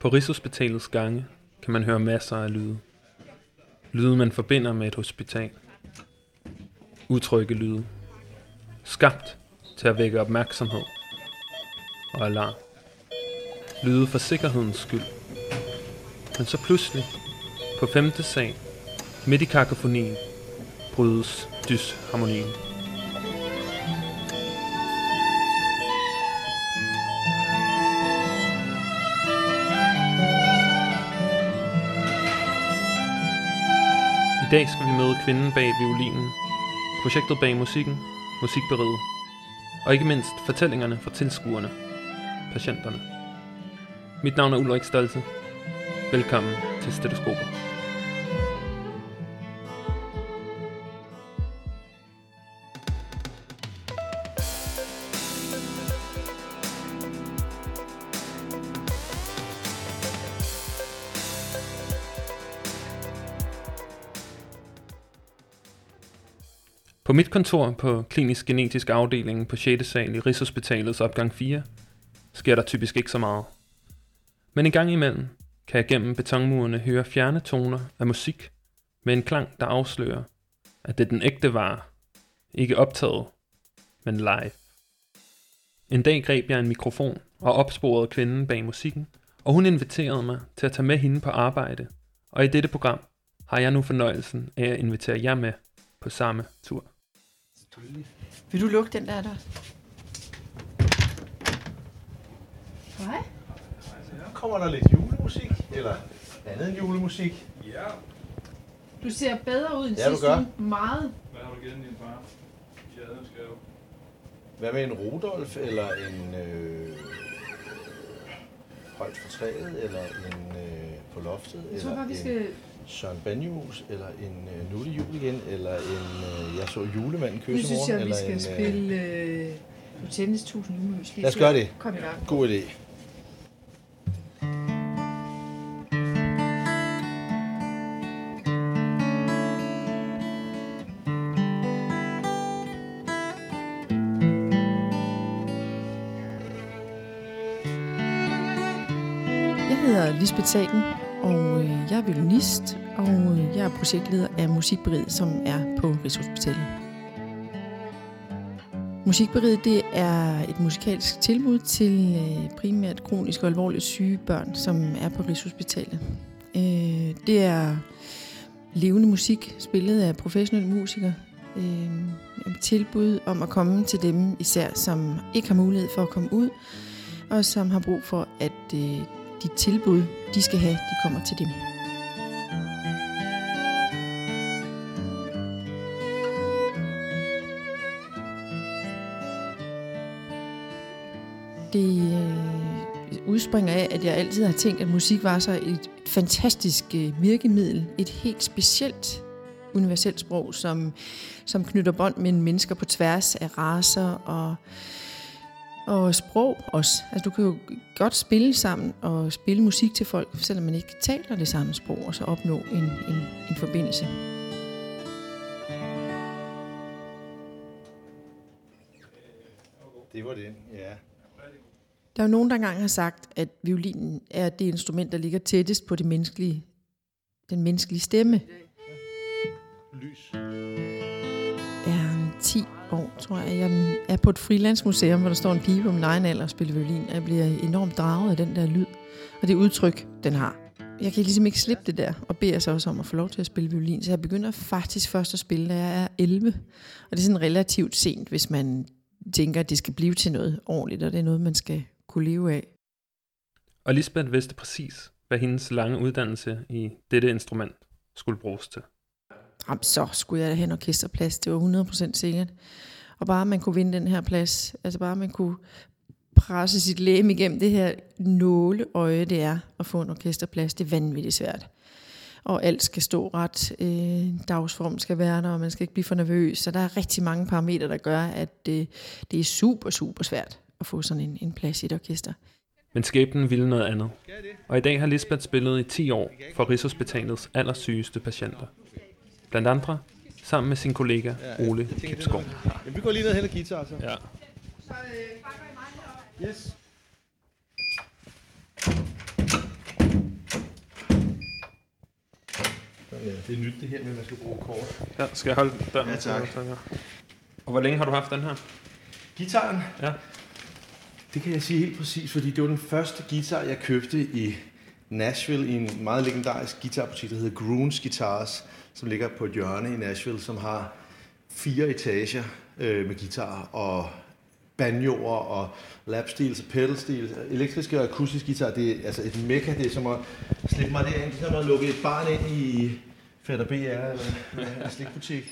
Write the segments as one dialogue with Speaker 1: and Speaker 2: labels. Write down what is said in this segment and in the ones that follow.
Speaker 1: På Rigshospitalets gange kan man høre masser af lyde. Lyde, man forbinder med et hospital. Utrygge lyde. Skabt til at vække opmærksomhed og alarm. Lyde for sikkerhedens skyld. Men så pludselig, på femte sal, midt i kakofonien, brydes dysharmonien. Dag skal vi møde kvinden bag violinen, projektet bag musikken, musikberiget, og ikke mindst fortællingerne fra tilskuerne, patienterne. Mit navn er Ulrik Stolte. Velkommen til Stetoskopet. På mit kontor på klinisk genetisk afdeling på 6. sal i Rigshospitalets opgang 4 sker der typisk ikke så meget. Men en gang imellem kan jeg gennem betonmurene høre fjerne toner af musik med en klang, der afslører, at det er den ægte var, ikke optaget, men live. En dag greb jeg en mikrofon og opsporede kvinden bag musikken, og hun inviterede mig til at tage med hende på arbejde. Og i dette program har jeg nu fornøjelsen af at invitere jer med på samme tur.
Speaker 2: Vil du lukke den der der?
Speaker 3: Hej.
Speaker 4: Nu kommer der lidt julemusik, eller andet end julemusik.
Speaker 5: Ja.
Speaker 3: Du ser bedre ud end
Speaker 4: Ja, du
Speaker 3: sidste
Speaker 4: gør.
Speaker 3: uge. Meget.
Speaker 5: Hvad har du givet din far? I adventsgave.
Speaker 4: Hvad med en Rudolf, eller en øh, højt for træet, eller en øh, på loftet,
Speaker 3: Jeg tror bare, vi
Speaker 4: en
Speaker 3: skal...
Speaker 4: Søren Banjus, eller en øh, Nu er det jul igen, eller en øh, Jeg så julemanden
Speaker 3: Nu
Speaker 4: kysse
Speaker 3: synes jeg, vi skal
Speaker 4: en... Øh,
Speaker 3: spille... Øh, tusind jumelys. lige
Speaker 4: Lad os gøre det.
Speaker 3: Kom i gang.
Speaker 4: god idé.
Speaker 2: Jeg hedder Lisbeth Sagen, jeg er violinist, og jeg er projektleder af Musikberiget, som er på Rigshospitalet. Musikberiget det er et musikalsk tilbud til øh, primært kronisk og alvorligt syge børn, som er på Rigshospitalet. Øh, det er levende musik, spillet af professionelle musikere. Øh, et tilbud om at komme til dem især, som ikke har mulighed for at komme ud, og som har brug for, at de tilbud, de skal have, de kommer til dem. Udspringer af, at jeg altid har tænkt, at musik var så et, fantastisk øh, virkemiddel, et helt specielt universelt sprog, som, som knytter bånd mellem mennesker på tværs af raser og og sprog også. Altså, du kan jo godt spille sammen og spille musik til folk, selvom man ikke taler det samme sprog, og så opnå en, en, en forbindelse.
Speaker 4: Det var det, ja.
Speaker 2: Der er jo nogen, der engang har sagt, at violinen er det instrument, der ligger tættest på det menneskelige, den menneskelige stemme.
Speaker 4: Lys.
Speaker 2: Er 10 år, tror jeg. Jeg er på et frilandsmuseum, hvor der står en pige på min egen alder og spiller violin, og jeg bliver enormt draget af den der lyd, og det udtryk, den har. Jeg kan ligesom ikke slippe det der, og beder så også om at få lov til at spille violin, så jeg begynder faktisk først at spille, da jeg er 11. Og det er sådan relativt sent, hvis man tænker, at det skal blive til noget ordentligt, og det er noget, man skal kunne leve af.
Speaker 1: Og Lisbeth vidste præcis, hvad hendes lange uddannelse i dette instrument skulle bruges til.
Speaker 2: Jamen, så skulle jeg da have en orkesterplads. Det var 100% sikkert. Og bare man kunne vinde den her plads, altså bare man kunne presse sit læme igennem det her nåleøje, det er at få en orkesterplads, det er vanvittigt svært. Og alt skal stå ret, øh, dagsform skal være der, og man skal ikke blive for nervøs. Så der er rigtig mange parametre, der gør, at det, det er super, super svært at få sådan en, en plads i et orkester.
Speaker 1: Men skæbnen ville noget andet. Og i dag har Lisbeth spillet i 10 år for Rigshospitalets allersygeste patienter. Blandt andre sammen med sin kollega Ole Kipskov.
Speaker 4: Jamen, vi går lige ned og hælder guitar, så.
Speaker 1: Ja.
Speaker 4: Yes. Det er nyt det her med, at man skal bruge kort.
Speaker 1: Ja, skal jeg holde den?
Speaker 4: Ja, tak.
Speaker 1: Og hvor længe har du haft den her?
Speaker 4: Gitaren?
Speaker 1: Ja.
Speaker 4: Det kan jeg sige helt præcis, fordi det var den første guitar, jeg købte i Nashville i en meget legendarisk guitarbutik, der hedder Groons Guitars, som ligger på et hjørne i Nashville, som har fire etager øh, med guitar og banjoer og lapsteels og pedalsteels, elektriske og akustiske guitar. Det er altså et mekka, det er som at slippe mig derind, det er som at lukke et barn ind i Fætter BR eller en slikbutik.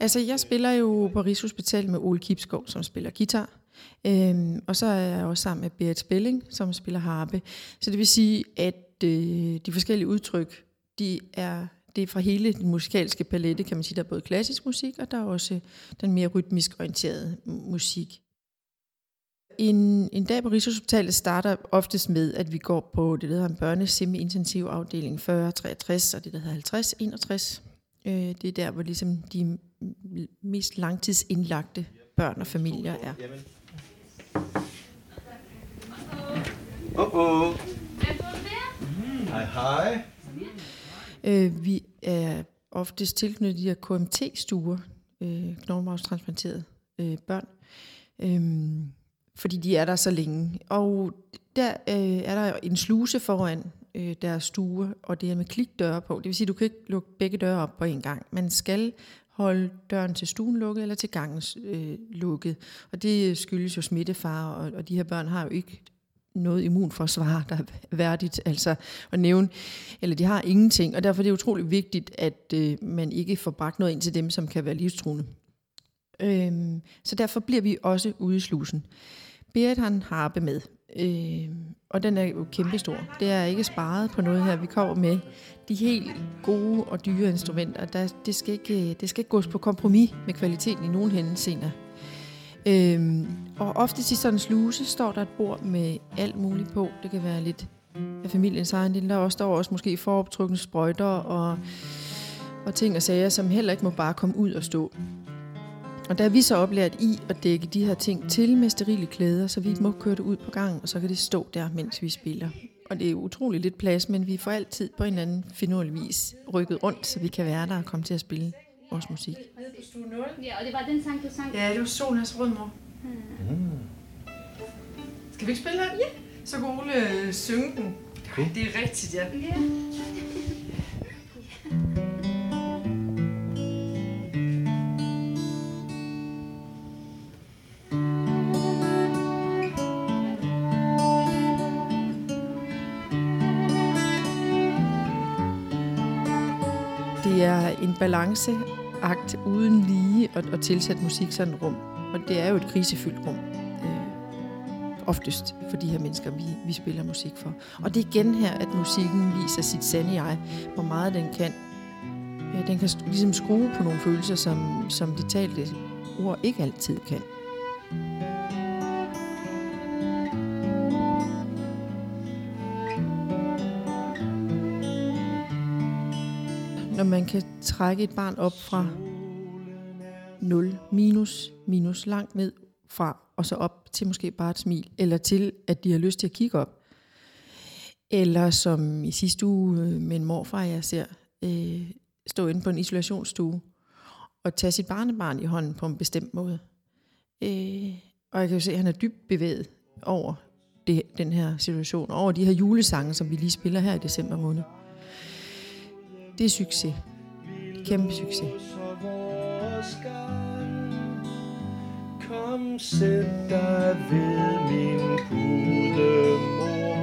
Speaker 2: Altså, jeg spiller jo på Rigshospitalet med Ole Kipskov, som spiller guitar. Øhm, og så er jeg også sammen med Berit Spelling, som spiller harpe. Så det vil sige, at øh, de forskellige udtryk, de er, det er fra hele den musikalske palette, kan man sige. Der er både klassisk musik, og der er også den mere rytmisk orienterede musik. En, en dag på Rigshospitalet starter oftest med, at vi går på det, der hedder en børnesemi-intensiv afdeling 40-63, og det, der hedder 50-61. Øh, det er der, hvor ligesom de mest langtidsindlagte børn og familier er.
Speaker 4: Åh, åh. Mm. Hej, hej.
Speaker 2: Øh, vi er oftest tilknyttet de her KMT-stuer, øh, knoglemarvstransplanterede øh, børn, øh, fordi de er der så længe. Og der øh, er der en sluse foran øh, deres stue, og det er med klikdøre på. Det vil sige, at du kan ikke lukke begge døre op på en gang. Man skal holde døren til stuen lukket eller til gangen øh, lukket. Og det skyldes jo smittefare, og, og de her børn har jo ikke noget immunforsvar, der er værdigt altså at nævne, eller de har ingenting, og derfor er det utrolig vigtigt, at øh, man ikke får bragt noget ind til dem, som kan være livstruende. Øhm, så derfor bliver vi også ude i slusen. Berit har en harpe med, øh, og den er jo kæmpestor. Det er ikke sparet på noget her. Vi kommer med de helt gode og dyre instrumenter. Der, det, skal ikke, øh, det skal ikke gås på kompromis med kvaliteten i nogen henseender. Øhm, og ofte i sådan en sluse står der et bord med alt muligt på. Det kan være lidt af familiens egen lille. Der også står også måske foroptrukne sprøjter og, og ting og sager, som heller ikke må bare komme ud og stå. Og der er vi så oplært i at dække de her ting til med sterile klæder, så vi må køre det ud på gangen, og så kan det stå der, mens vi spiller. Og det er utrolig lidt plads, men vi får altid på en eller anden finurlig vis rykket rundt, så vi kan være der og komme til at spille vores musik.
Speaker 3: Nede på stue 0.
Speaker 6: Ja, og det var den sang, du sang.
Speaker 3: Ja, det var Solens Rødmor. Skal vi ikke spille den? Ja. Så kan Ole øh, synge den. Det er rigtigt, ja.
Speaker 6: Ja.
Speaker 2: Det er en akt uden lige at, at tilsætte musik sådan et rum. Og det er jo et krisefyldt rum. Øh, oftest for de her mennesker, vi, vi spiller musik for. Og det er igen her, at musikken viser sit sande jeg, hvor meget den kan. Ja, den kan ligesom skrue på nogle følelser, som, som de talte ord ikke altid kan. Når man kan trække et barn op fra 0 minus, minus langt ned fra, og så op til måske bare et smil, eller til, at de har lyst til at kigge op. Eller som i sidste uge min med en morfar, jeg ser, øh, stå inde på en isolationsstue, og tage sit barnebarn i hånden på en bestemt måde. Øh, og jeg kan jo se, at han er dybt bevæget over det, den her situation, over de her julesange, som vi lige spiller her i december måned. Det er succes. Kæmpe succes.
Speaker 7: Kom, sæt dig ved min gudemor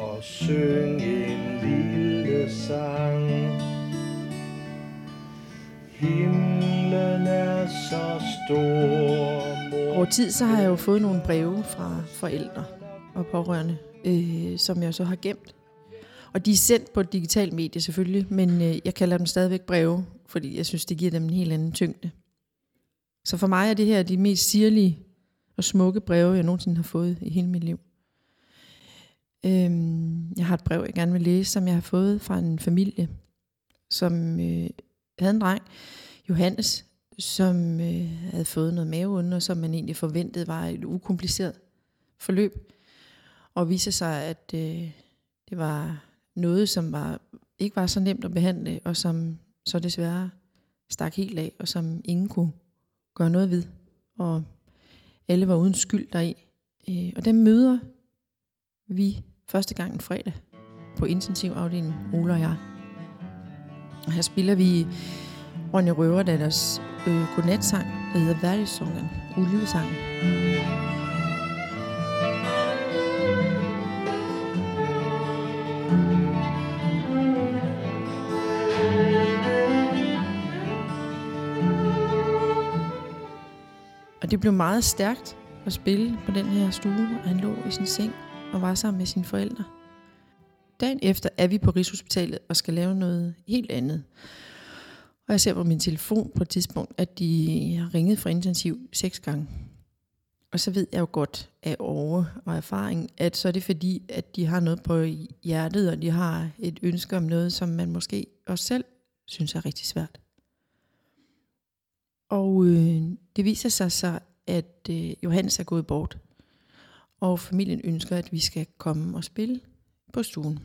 Speaker 7: og syng en lille sang. Himlen er så stor, mor.
Speaker 2: Over tid så har jeg jo fået nogle breve fra forældre og pårørende, øh, som jeg så har gemt. Og de er sendt på et digitalt medie selvfølgelig, men øh, jeg kalder dem stadigvæk breve, fordi jeg synes, det giver dem en helt anden tyngde. Så for mig er det her de mest sirlige og smukke breve, jeg nogensinde har fået i hele mit liv. Øhm, jeg har et brev, jeg gerne vil læse, som jeg har fået fra en familie, som øh, havde en dreng, Johannes, som øh, havde fået noget maveonde, og som man egentlig forventede var et ukompliceret forløb. Og viser sig, at øh, det var noget, som var ikke var så nemt at behandle, og som så desværre stak helt af, og som ingen kunne gøre noget ved. Og alle var uden skyld deri. Øh, og dem møder vi første gang en fredag på intensivafdelingen, Ole og jeg. Og her spiller vi Ronny Røverdatters øh, godnatsang, der hedder Værdigssongen, Ulvesangen. Og det blev meget stærkt at spille på den her stue, og han lå i sin seng og var sammen med sine forældre. Dagen efter er vi på Rigshospitalet og skal lave noget helt andet. Og jeg ser på min telefon på et tidspunkt, at de har ringet fra intensiv seks gange. Og så ved jeg jo godt af over og erfaring, at så er det fordi, at de har noget på hjertet, og de har et ønske om noget, som man måske også selv synes er rigtig svært. Og øh, det viser sig så, at øh, Johannes er gået bort. Og familien ønsker, at vi skal komme og spille på stuen.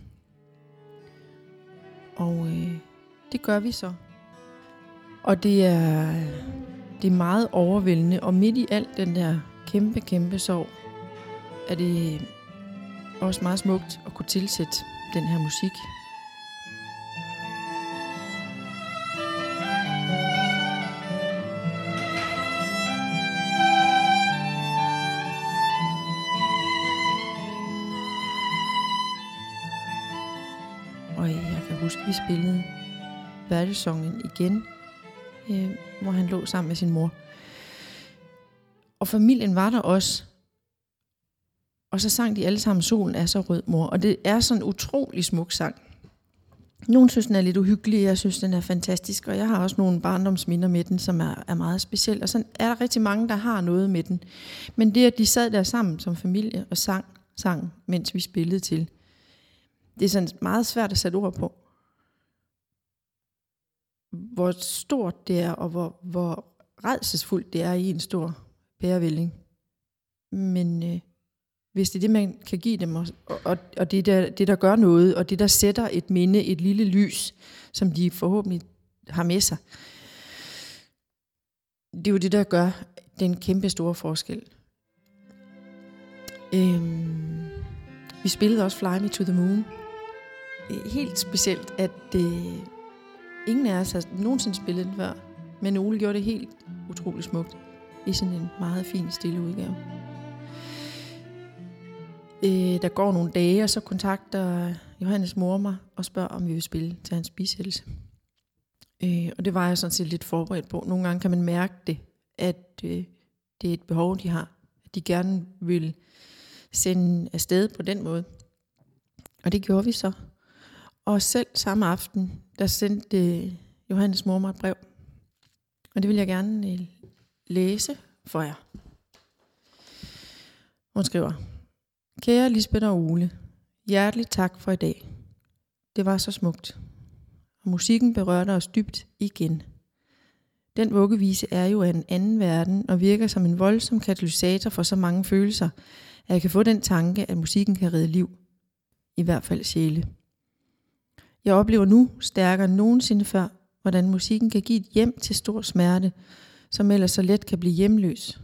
Speaker 2: Og øh, det gør vi så. Og det er, det er meget overvældende, og midt i alt den der kæmpe, kæmpe sorg, er det øh, også meget smukt at kunne tilsætte den her musik. Værtesongen igen, øh, hvor han lå sammen med sin mor. Og familien var der også. Og så sang de alle sammen, solen er så rød, mor. Og det er sådan en utrolig smuk sang. Nogle synes, den er lidt uhyggelig, jeg synes, den er fantastisk, og jeg har også nogle barndomsminder med den, som er, er meget speciel. Og så er der rigtig mange, der har noget med den. Men det, at de sad der sammen som familie og sang, sang mens vi spillede til, det er sådan meget svært at sætte ord på. Hvor stort det er, og hvor, hvor redselsfuldt det er i en stor pærevælling. Men øh, hvis det er det, man kan give dem, og, og, og det, der, det, der gør noget, og det, der sætter et minde, et lille lys, som de forhåbentlig har med sig, det er jo det, der gør den kæmpe store forskel. Øhm, vi spillede også Fly Me to the Moon. Helt specielt, at det, ingen af os har nogensinde spillet den før, men Ole gjorde det helt utroligt smukt i sådan en meget fin, stille udgave. Øh, der går nogle dage, og så kontakter Johannes mor mig og spørger, om vi vil spille til hans bisættelse. Øh, og det var jeg sådan set lidt forberedt på. Nogle gange kan man mærke det, at øh, det er et behov, de har. At de gerne vil sende afsted på den måde. Og det gjorde vi så. Og selv samme aften, der sendte øh, Johannes mor mig et brev. Og det vil jeg gerne øh, læse for jer. Hun skriver, Kære Lisbeth og Ole, hjerteligt tak for i dag. Det var så smukt. Og musikken berørte os dybt igen. Den vuggevise er jo af en anden verden og virker som en voldsom katalysator for så mange følelser, at jeg kan få den tanke, at musikken kan redde liv. I hvert fald sjæle. Jeg oplever nu stærkere end nogensinde før, hvordan musikken kan give et hjem til stor smerte, som ellers så let kan blive hjemløs.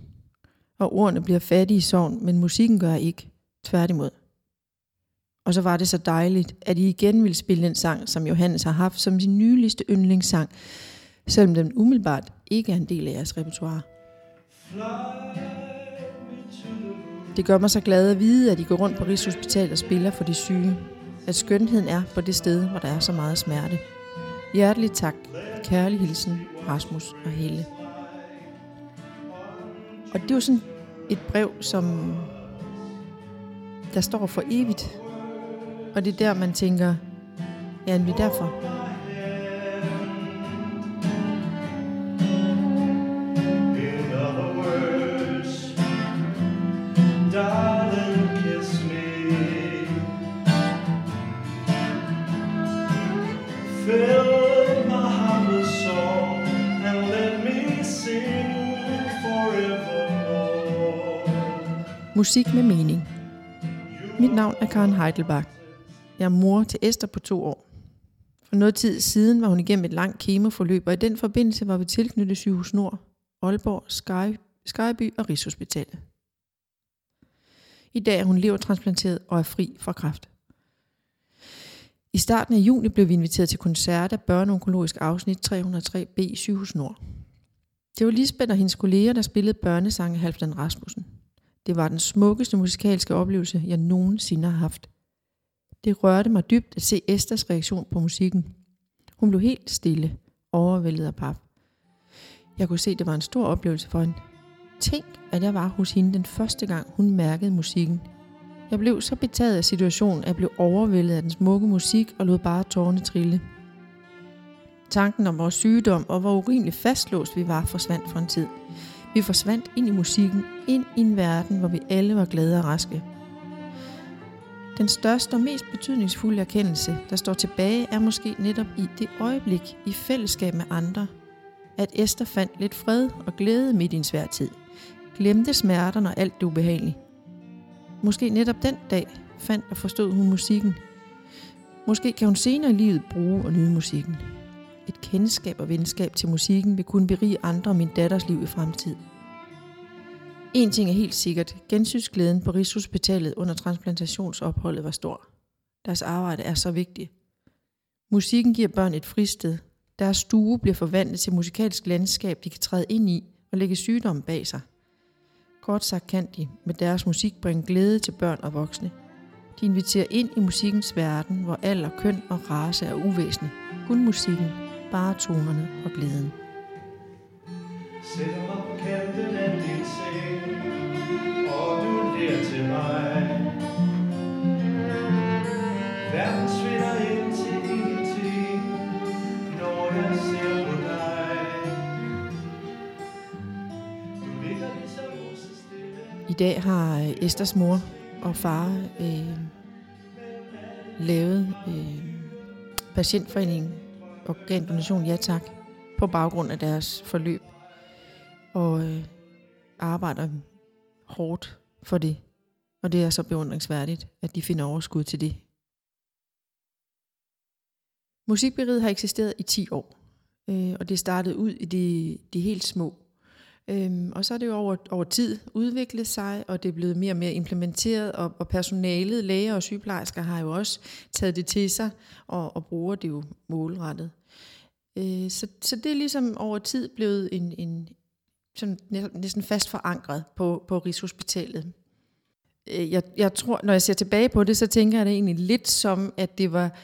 Speaker 2: Og ordene bliver fattige i sorgen, men musikken gør ikke. Tværtimod. Og så var det så dejligt, at I igen ville spille den sang, som Johannes har haft som sin nyligste yndlingssang, selvom den umiddelbart ikke er en del af jeres repertoire. Det gør mig så glad at vide, at I går rundt på Rigshospitalet og spiller for de syge. At skønheden er på det sted, hvor der er så meget smerte. Hjertelig tak. Kærlig hilsen, Rasmus og Helle. Og det er jo sådan et brev, som der står for evigt. Og det er der, man tænker, ja, vi er derfor. Musik med mening. Mit navn er Karen Heidelbach. Jeg er mor til Esther på to år. For noget tid siden var hun igennem et langt kemoforløb, og i den forbindelse var vi tilknyttet Sygehus Nord, Aalborg, Sky, Skyby og Rigshospitalet. I dag er hun levertransplanteret og er fri fra kræft. I starten af juni blev vi inviteret til koncert af børneonkologisk afsnit 303B i Sygehus Nord. Det var Lisbeth og hendes kolleger, der spillede børnesange Halvdan Rasmussen. Det var den smukkeste musikalske oplevelse, jeg nogensinde har haft. Det rørte mig dybt at se Esters reaktion på musikken. Hun blev helt stille, overvældet af pap. Jeg kunne se, at det var en stor oplevelse for hende. Tænk, at jeg var hos hende den første gang, hun mærkede musikken. Jeg blev så betaget af situationen, at jeg blev overvældet af den smukke musik og lod bare tårne trille. Tanken om vores sygdom og hvor urimeligt fastlåst vi var, forsvandt for en tid. Vi forsvandt ind i musikken, ind i en verden, hvor vi alle var glade og raske. Den største og mest betydningsfulde erkendelse, der står tilbage, er måske netop i det øjeblik i fællesskab med andre, at Esther fandt lidt fred og glæde midt i en svær tid. Glemte smerterne og alt det ubehagelige. Måske netop den dag fandt og forstod hun musikken. Måske kan hun senere i livet bruge og nyde musikken. Et kendskab og venskab til musikken vil kunne berige andre og min datters liv i fremtid. En ting er helt sikkert. Gensynsglæden på Rigshospitalet under transplantationsopholdet var stor. Deres arbejde er så vigtigt. Musikken giver børn et fristed. Deres stue bliver forvandlet til musikalsk landskab, de kan træde ind i og lægge sygdom bag sig. Kort sagt kan de med deres musik bringe glæde til børn og voksne. De inviterer ind i musikkens verden, hvor alder, køn og race er uvæsentlig. Kun musikken, bare tonerne og glæden.
Speaker 7: Sætter mig på kanten af din seng Og du ler til mig. Verden svinder ind til ingenting Når jeg ser på dig. Du ligger lige så musestille
Speaker 2: I dag har øh, Esters mor og far øh, lavet øh, patientforeningen Organdonation Ja Tak på baggrund af deres forløb og øh, arbejder hårdt for det. Og det er så beundringsværdigt, at de finder overskud til det. Musikberiget har eksisteret i 10 år, øh, og det startede ud i de, de helt små. Øhm, og så er det jo over, over tid udviklet sig, og det er blevet mere og mere implementeret, og, og personalet, læger og sygeplejersker har jo også taget det til sig, og, og bruger det jo målrettet. Øh, så, så det er ligesom over tid blevet en, en sådan næsten fast forankret på, på Rigshospitalet. Øh, jeg, jeg tror, når jeg ser tilbage på det, så tænker jeg det egentlig lidt som, at det var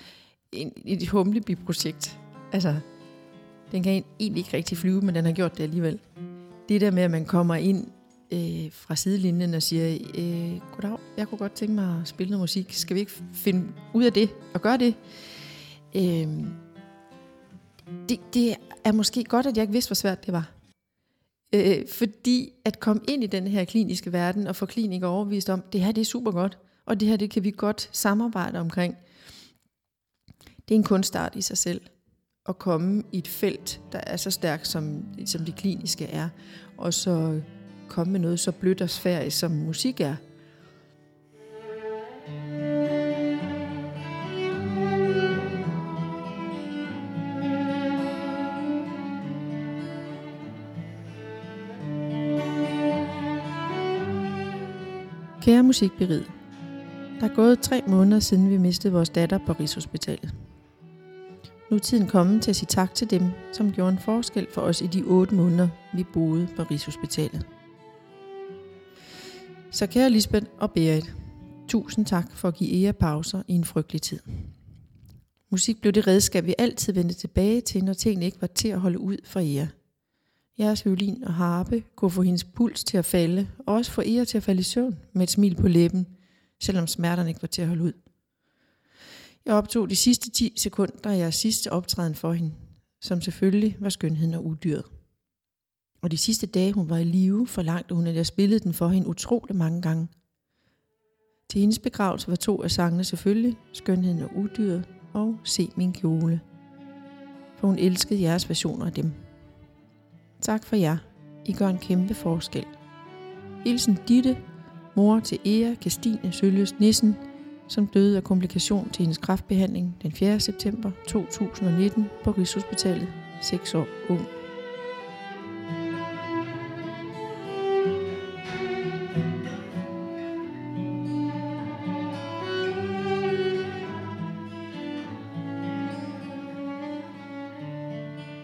Speaker 2: en, et Humleby-projekt. Altså, den kan egentlig ikke rigtig flyve, men den har gjort det alligevel. Det der med, at man kommer ind øh, fra sidelinjen og siger, øh, goddag, jeg kunne godt tænke mig at spille noget musik. Skal vi ikke finde ud af det og gøre det? Øh, det, det er måske godt, at jeg ikke vidste, hvor svært det var. Øh, fordi at komme ind i den her kliniske verden og få klinikere overvist om, det her det er super godt, og det her det kan vi godt samarbejde omkring. Det er en kunstart i sig selv at komme i et felt, der er så stærkt, som, som det kliniske er, og så komme med noget så blødt og sfærisk, som musik er. Kære musikberid, der er gået tre måneder siden vi mistede vores datter på Rigshospitalet. Nu er tiden kommet til at sige tak til dem, som gjorde en forskel for os i de otte måneder, vi boede på Rigshospitalet. Så kære Lisbeth og Berit, tusind tak for at give jer pauser i en frygtelig tid. Musik blev det redskab, vi altid vendte tilbage til, når tingene ikke var til at holde ud for jer. Jeres violin og harpe kunne få hendes puls til at falde, og også få Ea til at falde i søvn med et smil på læben, selvom smerterne ikke var til at holde ud. Jeg optog de sidste 10 sekunder af jeres sidste optræden for hende, som selvfølgelig var skønheden og udyret. Og de sidste dage, hun var i live, forlangte hun, at jeg spillede den for hende utrolig mange gange. Til hendes begravelse var to af sangene selvfølgelig Skønheden og Udyret og Se min kjole. For hun elskede jeres versioner af dem. Tak for jer. I gør en kæmpe forskel. Hilsen Ditte, mor til Ea, Kastine, Søljes, Nissen, som døde af komplikation til hendes kræftbehandling den 4. september 2019 på Rigshospitalet, 6 år ung.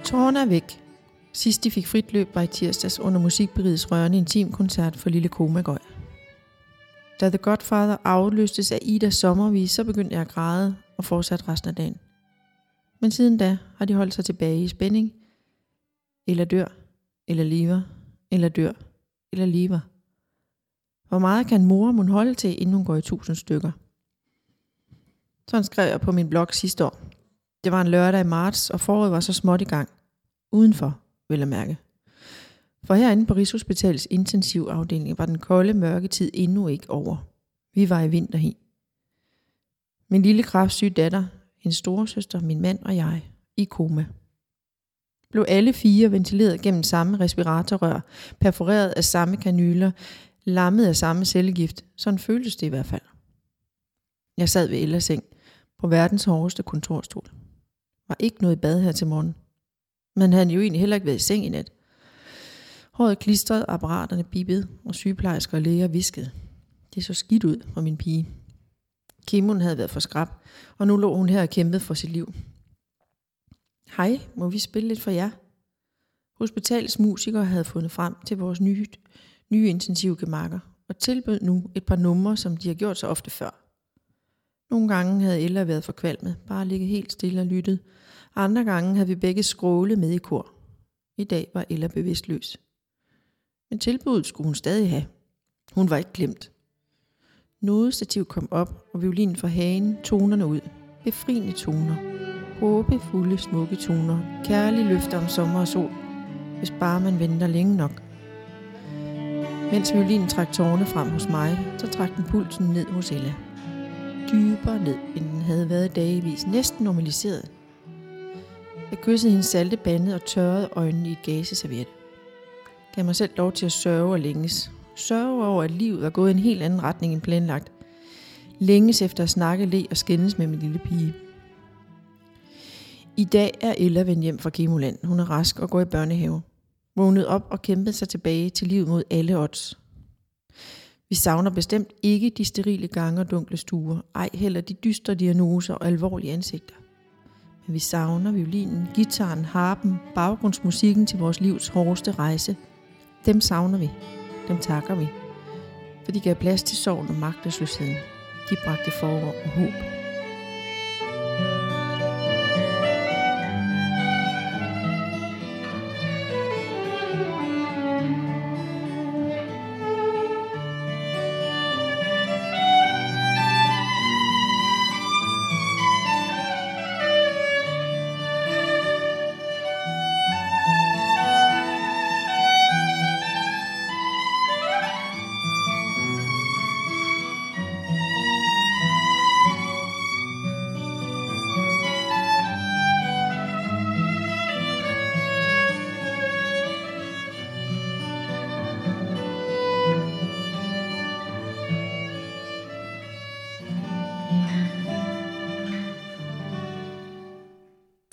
Speaker 2: Tårerne er væk. Sidst de fik frit løb var i tirsdags under musikberigets rørende intimkoncert for Lille Komagøj. Da The Godfather afløstes af Ida sommervis, så begyndte jeg at græde og fortsatte resten af dagen. Men siden da har de holdt sig tilbage i spænding. Eller dør, eller lever, eller dør, eller lever. Hvor meget kan mor mon holde til, inden hun går i tusind stykker? Sådan skrev jeg på min blog sidste år. Det var en lørdag i marts, og foråret var så småt i gang. Udenfor, vil jeg mærke. For herinde på Rigshospitalets intensivafdeling var den kolde mørke tid endnu ikke over. Vi var i vinterhi. Min lille kraftsyge datter, hendes storesøster, min mand og jeg i koma. Blev alle fire ventileret gennem samme respiratorrør, perforeret af samme kanyler, lammet af samme cellegift. Sådan føltes det i hvert fald. Jeg sad ved Ellas seng på verdens hårdeste kontorstol. Var ikke noget i bad her til morgen. Men han jo egentlig heller ikke været i seng i nat. Håret klistret, apparaterne bippede, og sygeplejersker og læger viskede. Det så skidt ud for min pige. Kimon havde været for skrab, og nu lå hun her og kæmpede for sit liv. Hej, må vi spille lidt for jer? Hospitalets musikere havde fundet frem til vores nye, nye intensive gemakker, og tilbød nu et par numre, som de har gjort så ofte før. Nogle gange havde Ella været forkvalmet, bare ligget helt stille og lyttet. Andre gange havde vi begge skrålet med i kor. I dag var Ella bevidstløs. Men tilbuddet skulle hun stadig have. Hun var ikke glemt. Nodestativ kom op, og violinen fra hagen tonerne ud. Befriende toner. Håbefulde, smukke toner. Kærlige løfter om sommer og sol. Hvis bare man venter længe nok. Mens violinen trak tårne frem hos mig, så trak den pulsen ned hos Ella. Dybere ned, end den havde været dagevis. Næsten normaliseret. Jeg kyssede hendes salte bande og tørrede øjnene i et gaseserviet. Gav mig selv lov til at sørge og længes. Sørge over, at livet er gået i en helt anden retning end planlagt. Længes efter at snakke, le og skændes med min lille pige. I dag er Ella vendt hjem fra Gemoland. Hun er rask og går i børnehave. Vågnet op og kæmpet sig tilbage til livet mod alle odds. Vi savner bestemt ikke de sterile gange og dunkle stuer, ej heller de dystre diagnoser og alvorlige ansigter. Vi savner violinen, gitaren, harpen, baggrundsmusikken til vores livs hårdeste rejse. Dem savner vi. Dem takker vi. For de gav plads til sorgen og magtesløsheden. De bragte forår og håb.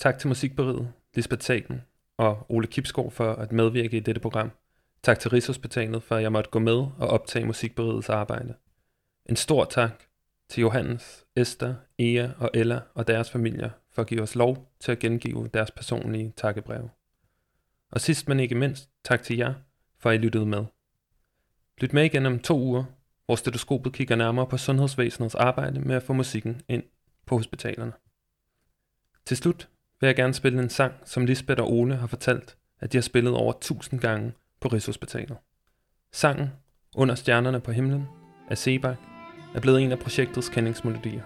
Speaker 1: Tak til Musikberiget, Lisbeth Sagen og Ole Kipskov for at medvirke i dette program. Tak til Rigshospitalet for, at jeg måtte gå med og optage Musikberidets arbejde. En stor tak til Johannes, Esther, Ea og Ella og deres familier for at give os lov til at gengive deres personlige takkebreve. Og sidst men ikke mindst, tak til jer for at I lyttede med. Lyt med igen om to uger, hvor stetoskopet kigger nærmere på sundhedsvæsenets arbejde med at få musikken ind på hospitalerne. Til slut vil jeg gerne spille en sang, som Lisbeth og Ole har fortalt, at de har spillet over 1000 gange på Rigshospitalet. Sangen, Under stjernerne på himlen, af Sebak, er blevet en af projektets kendingsmelodier.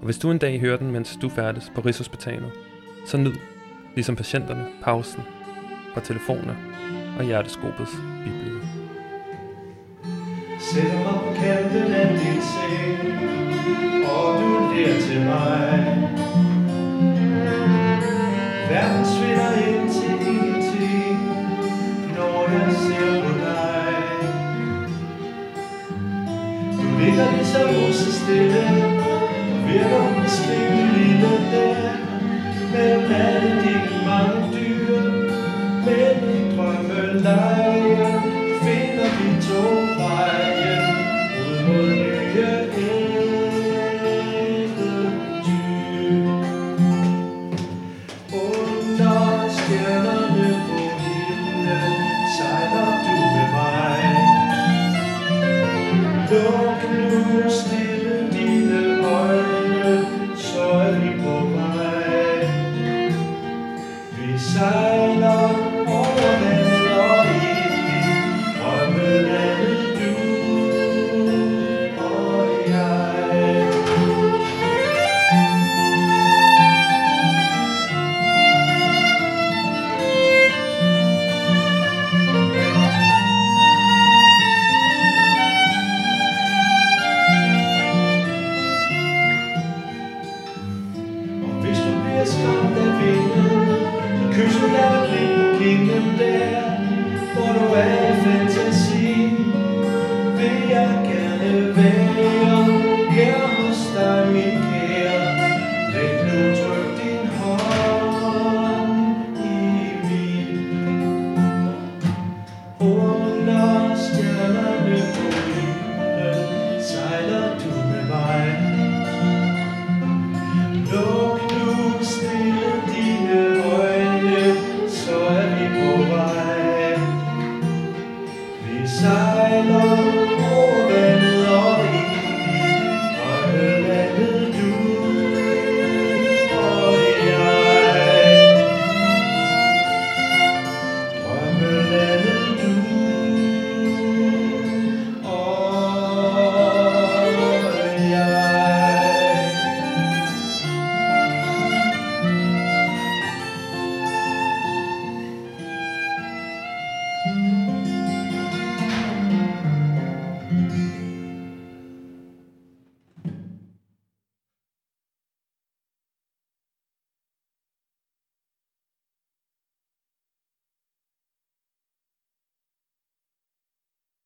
Speaker 1: Og hvis du en dag hører den, mens du færdes på Rigshospitalet, så nyd, ligesom patienterne, pausen fra telefoner og hjerteskopets bibel.
Speaker 7: Sætter mig på kanten af din seng
Speaker 4: verden svinder til ingenting, når jeg ser på dig. Du ligger ligesom så stille,